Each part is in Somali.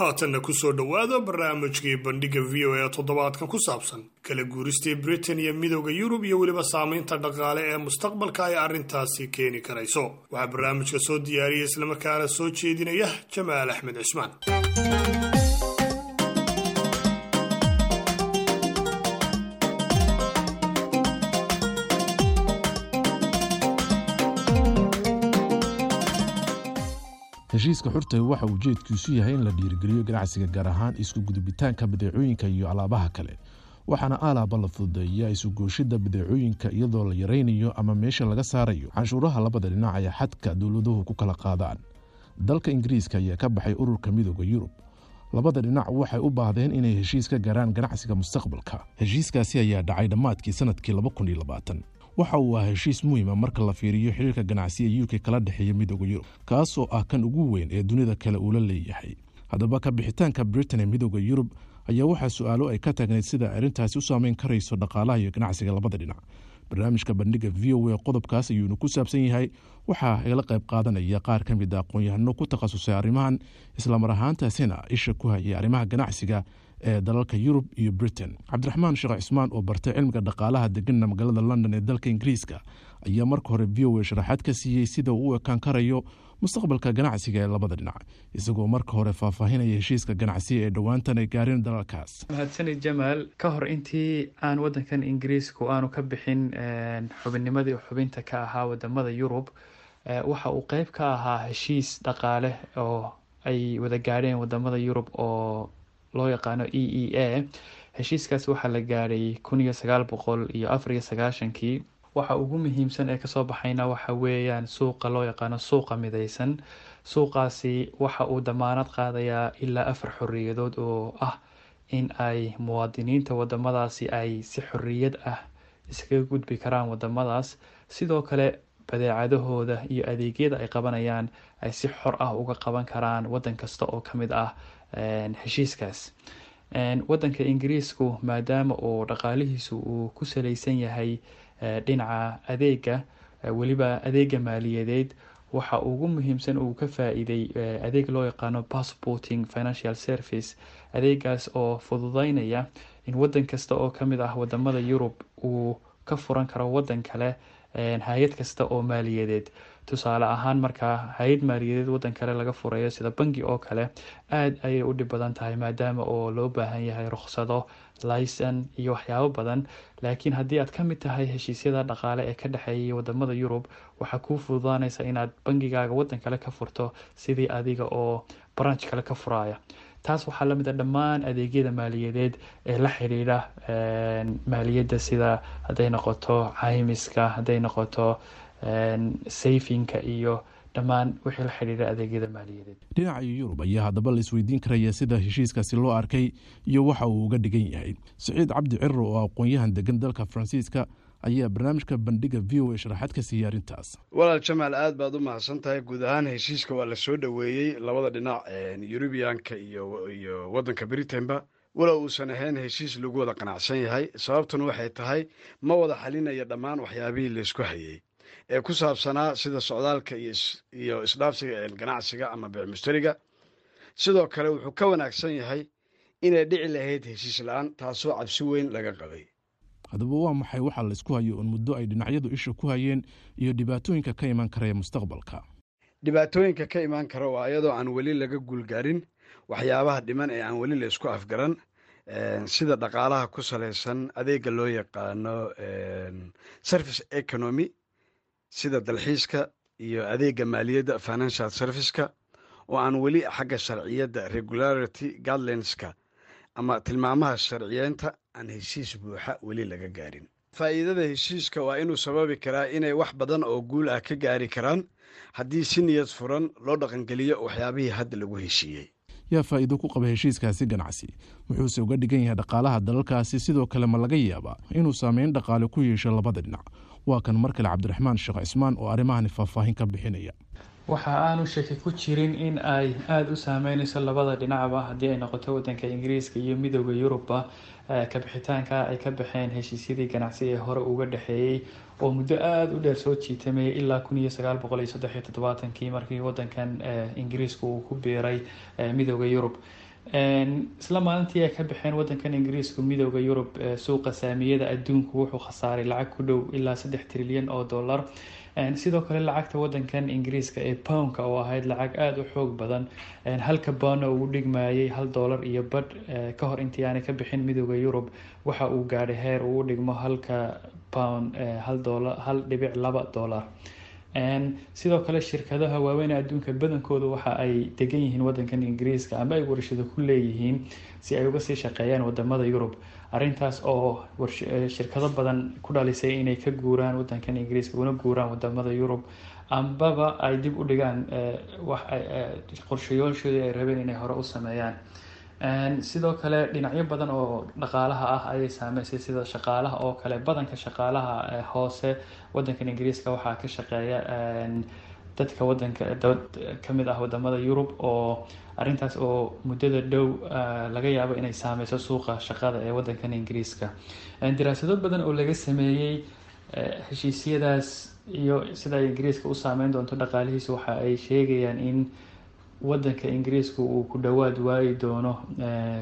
haatanna ku soo dhowaada barnaamijkii bandhigga v o a toddobaadkan ku saabsan kala guuristii britain iyo midowda yurub iyo weliba saamaynta dhaqaale ee mustaqbalka ay arrintaasi keeni karayso. Waxaa barnaamijka soo diyaariya islamarkaana soo jeedinaya jamaal axmed cismaan heshiiska xurtay waxa uu ujeedkiisu yahay in la dhiirigeliyo ganacsiga gaar ahaan isku gudubitaanka badeecooyinka iyo alaabaha kale. Waxaana alaaba la fududeeya isugooshida badeecooyinka iyadoo la yaraynayo ama meesha laga saarayo. Canshuuraha labada dhinac ee xadka dowladuhu ku kala qaadaan. Dalka ingiriiska ayaa ka baxay ururka midooda yurub. Labada dhinac waxay u baahdeen inay heshiis ka gaaraan ganacsiga mustaqbalka. Heshiiskaasi ayaa dhacay dhammaadkii sannadkii waxa uu ah heshiis muhiima marka la fiiriyo xiriirka ganacsi ee k kala dhexeeya midooda yurub kaasoo ah kan ugu weyn ee dunida kale uu la leeyahay. Haddaba ka bixitaanka britain ee midooda yurub ayaa waxaa su'aalo ay ka taagnayd sida arrintaasi u saameyn karayso dhaqaalaha iyo ganacsiga labada dhinac. Barnaamijka bandhiga v o a qodobkaas ayuuna ku saabsan yahay waxaa igala qayb qaadanaya qaar ka mid a aqoon-yahano ku takhasusay arrimahan islamar ahaantaasina isha ku hayay arrimaha ganacsiga ee dalalka yurub iyo britain. Cabdiraxmaan sheekh cismaan oo bartay cilmiga dhaqaalaha deganna magaalada london ee dalka ingiriiska ayaa marka hore v o a sharaxaad ka siiyey sida uu u ekaan karayo mustaqbalka ganacsiga ee labada dhinac isagoo marka hore faahfaahinaya heshiiska ganacsiga ee dhowaantan ay gaareen dalalkaas. Mahadsanid jamaal ka hor intii aan wadankan ingiriisku aanu ka bixin xubinnimadii xubinta ka ahaa waddamada yurub waxa uu qeyb ka ahaa heshiis dhaqaale oo ay wada gaadheen waddamada yurub oo loo yaqaano e e a heshiiskaas waxaa la gaadhay kun iyo sagaal boqol iyo afar iyo sagaashankii. Waxa ugu muhiimsan ee ka soo baxayna waxa weeyaan suuqa loo yaqaano suuqa midaysan. Suuqaasi waxa uu damaanad qaadayaa ilaa afar xoriyadood oo ah in ay muwaadiniinta wadamadaasi ay si xoriyad ah iskaga gudbi karaan wadamadaas sidoo kale badeecadahooda iyo adeegyada ay qabanayaan ay si xor ah uga qaban karaan wadan kasta oo ka mid ah heshiiskaas. Wadanka ingiriisku maadaama uu dhaqaalihiisu uu ku saleysan yahay dhinaca adeega weliba adeega maaliyadeed waxa ugu muhiimsan uu ka faa-iiday adeeg loo yaqaano passporting financial service. Adeegaas oo fududeynaya in wadan kasta oo ka mid ah waddamada yurub uu ka furan karo wadan kale hay'ad kasta oo maaliyadeed tusaale ahaan markaa hay'ad maaliyadeed wadan kale laga furayo sida bangi oo kale aada ayay u dhib badan tahay maadaama oo loo baahan yahay ruksado licen iyo waxyaabo badan. Laakiin haddii aad ka mid tahay heshiisyada dhaqaale ee ka dhexeeyay waddamada yurub waxaa kuu fududaanaysa inaad bangigaaga wadan kale ka furto sidii adiga oo branch kale ka furaya taas waxaa la mid a dhammaan adeegyada maaliyadeed ee la xidhiidha maaliyadda sida hadday noqoto caymiska hadday noqoto sayfinka iyo dhammaan wixii la xidhiidha adeegyada maaliyadeed. Dhinaca yurub ayaa haddaba la isweydiin karaya sida heshiiskaasi loo arkay iyo waxa uu uga dhigan yahay. Siciid cabdi ciro oo aqoon-yahan degan dalka faransiiska ayaa barnaamijka bandhiga v o a sharaxaad ka siiyey arrintaas. Walaal jamaal aad baad u mahadsan tahay. Guud ahaan heshiiska waa la soo dhoweeyey. Labada dhinac yurubiyaanka iyo iyo waddanka britainba walow uusan ahayn heshiis lagu wada qanacsan yahay. Sababtuna waxay tahay ma wada xalinaya dhammaan waxyaabihii laysku hayay ee ku saabsanaa sida socdaalka iyo isdhaafsiga ganacsiga ama beecmushtariga sidoo kale wuxuu ka wanaagsan yahay inay dhici lahayd heshiis la'aan taasoo cabsi weyn laga qabay. Haddaba waa maxay waxaa laysku hayo oon muddo ay dhinacyadu isha ku hayeen iyo dhibaatooyinka ka imaan karaya mustaqbalka? Dhibaatooyinka ka imaan kara waa iyadoo aan weli laga guulgaarin waxyaabaha dhiman ee aan weli laysku afgaran sida dhaqaalaha ku salaysan adeega loo yaqaano service economy sida dalxiiska iyo adeega maaliyadda financial serviceka oo aan weli xagga sharciyadda regularity guidelinska ama tilmaamaha sharciyeenta aan heshiis buuxa weli laga gaarin. Faa'iidada heshiiska waa inuu sababi karaa inay wax badan oo guul ah ka gaari karaan haddii si niyad furan loo dhaqangeliyo waxyaabihii hadda lagu heshiiyey. Yaa faa'iido ku qaba heshiiskaasi ganacsi. Wuxuuse uga dhigan yahay dhaqaalaha dalalkaasi sidoo kale ma laga yaabaa inuu saameyn dhaqaale ku yeesho labada dhinac waa kan mar kale cabdiraxmaan sheekh cismaan oo arrimahani faahfaahin ka bixinaya. Waxa aanu shaki ku jirin in ay aada u saameyneyso labada dhinacba haddii ay noqoto wadanka ingiriiska iyo midooda yurubba kabixitaanka ay ka baxeen heshiisyadii ganacsi ee hore uga dhexeeyey oo muddo aada u dheer soo jiitamaya ilaa kun iyo sagaal boqol iyo saddex iyo toddobaatankii markii wadankan ingiriiska uu ku biiray midooda yurub isla maalintii ay ka baxeen wadankan ingiriisku midooda yurub suuqa saamiyada adduunku wuxuu khasaaray lacag ku dhow ilaa saddex trilyan oo dollar. Sidoo kale lacagta wadankan ingiriiska ee poundka oo ahayd lacag aada u xoog badan. Halka boona uu dhigmayay hal dollar iyo badh ka hor intii aanay ka bixin midooda yurub waxa uu gaadhay heer uu u dhigmo halka pound hal dolar hal dhibic laba dollar sidoo kale shirkadaha waaweyn adduunka badankoodu waxa ay degan yihiin wadankan ingiriiska ama ay warshado ku leeyihiin si ay uga sii shaqeeyaan waddamada yurub. Arintaas oo shirkado badan ku dhalisay inay ka guuraan wadankan ingiriiska una guuraan waddamada yurub. Ambaba ay dib u dhigaan qorshayoolshoodii ay rabeen inay hore u sameeyaan sidoo kale dhinacyo badan oo dhaqaalaha ah ayay saameysay sida shaqaalaha oo kale badanka shaqaalaha hoose wadankan ingiriiska waxaa ka shaqeeya dadka wadanka ka mid ah waddamada yurub oo arintaas oo muddada dhow laga yaabo inay saameyso suuqa shaqada ee wadankan ingiriiska. Daraasado badan oo laga sameeyey heshiisyadaas iyo sida ay ingiriiska u saameyn doonto dhaqaalihiisa waxa ay sheegayaan in wadanka ingiriiska uu ku dhowaad waayi doono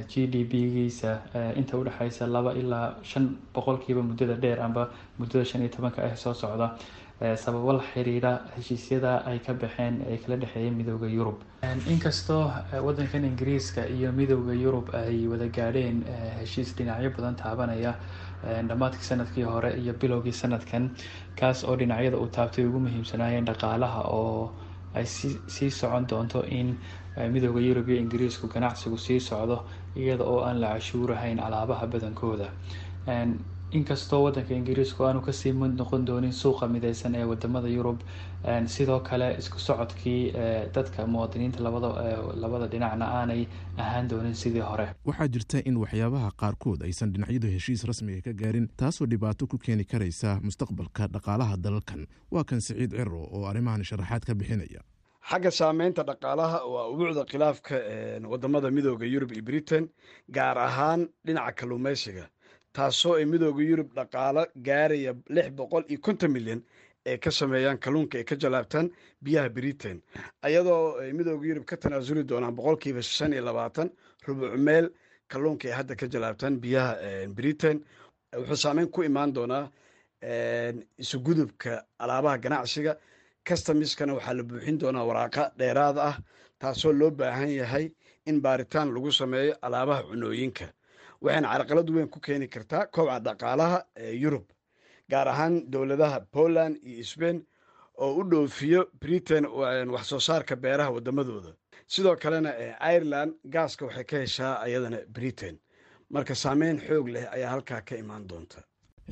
g d p giisa inta udhexeysa laba ilaa shan boqolkiiba muddada dheer amba muddada shan iyo tobanka ah soo socda. Sababo la xiriira heshiisyada ay ka baxeen ee kala dhexeeya midooda yurub. Inkastoo wadankan ingiriiska iyo midooda yurub ay wada gaadheen heshiis dhinacyo badan taabanaya dhammaadkii sannadkii hore iyo bilowgii sanadkan kaas oo dhinacyada uu taabtay ugu muhiimsanaayeen dhaqaalaha oo ay sii socon doonto in midooda yurub iyo ingiriisku ganacsigu sii socdo iyada oo aan la cashuurahayn alaabaha badankooda inkastoo wadanka ingiriisku aanu ka sii mid noqon doonin suuqa mideysan ee waddamada yurub sidoo kale isku socodkii dadka muwaadiniinta labada dhinacna aanay ahaan doonin sidii hore. Waxaa jirta in waxyaabaha qaarkood aysan dhinacyadu heshiis rasmiga ka gaarin taasoo dhibaato ku keeni karaysa mustaqbalka dhaqaalaha dalalkan. Waa kan siciid ciro oo arrimahan sharaxaad ka bixinaya. Xagga saameynta dhaqaalaha waa ubuucda khilaafka waddamada midooda yurub iyo britain gaar ahaan dhinaca kalluumeysiga taasoo ay midooda yurub dhaqaalo gaaraya lix boqol iyo konton milyan ay ka sameeyaan kalluunka ay ka jalaabtaan biyaha britain. Ayadoo ay midooda yurub ka tanaasuli doonaan boqolkiiba shan iyo labaatan rubuc meel kalluunka ay hadda ka jalaabtaan biyaha britain. Wuxuu saameyn ku imaan doonaa isugudubka alaabaha ganacsiga. Customiskana waxaa la buuxin doonaa waraaqa dheeraad ah taasoo loo baahan yahay in baaritaan lagu sameeyo alaabaha cunooyinka waxayna carqalad weyn ku keeni kartaa kobca dhaqaalaha ee yurub gaar ahaan dowladaha poland iyo sbain oo u dhoofiyo britain wax soo saarka beeraha wadamadooda sidoo kalena ireland gaaska waxay ka heshaa ayadana britain. Marka saameyn xoog leh ayaa halkaa ka imaan doonta.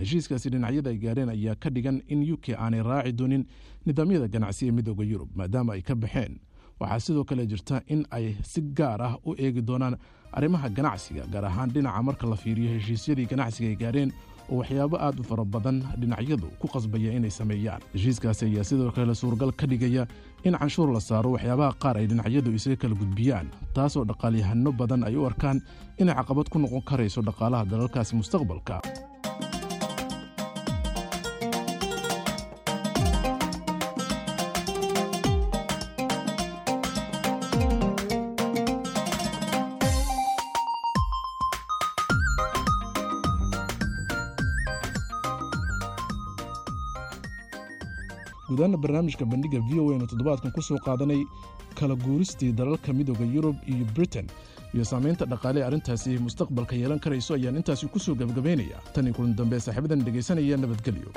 Heshiiskaasi dhinacyada ay gaareen ayaa ka dhigan in u k aanay raaci doonin nidaamyada ganacsi ee midooda yurub maadaama ay ka baxeen waxaa sidoo kale jirta in ay si gaar ah u eegi doonaan arrimaha ganacsiga gaar ahaan dhinaca marka la fiiriyo heshiisyadii ganacsiga ay gaareen oo waxyaabo aad u fara badan dhinacyadu ku qasbaya inay sameeyaan. Heshiiskaasi ayaa sidoo kale suuragal ka dhigaya in canshuur la saaro waxyaabaha qaar ay dhinacyadu isaga kala gudbiyaan taasoo dhaqaalyahano badan ay u arkaan inay caqabad ku noqon karayso dhaqaalaha dalalkaasi mustaqbalka gudaana barnaamijka bandhiga v o n toddobaadkan ku soo qaadanay kala guuristii dalalka midooda yurub iyo britain iyo saamaynta dhaqaale arrintaasi mustaqbalka yeelan karayso ayaan intaasi ku soo gebagabaynaya tan iyo kulan dambe saaxiibadan dhegaysanaya nabadgelyo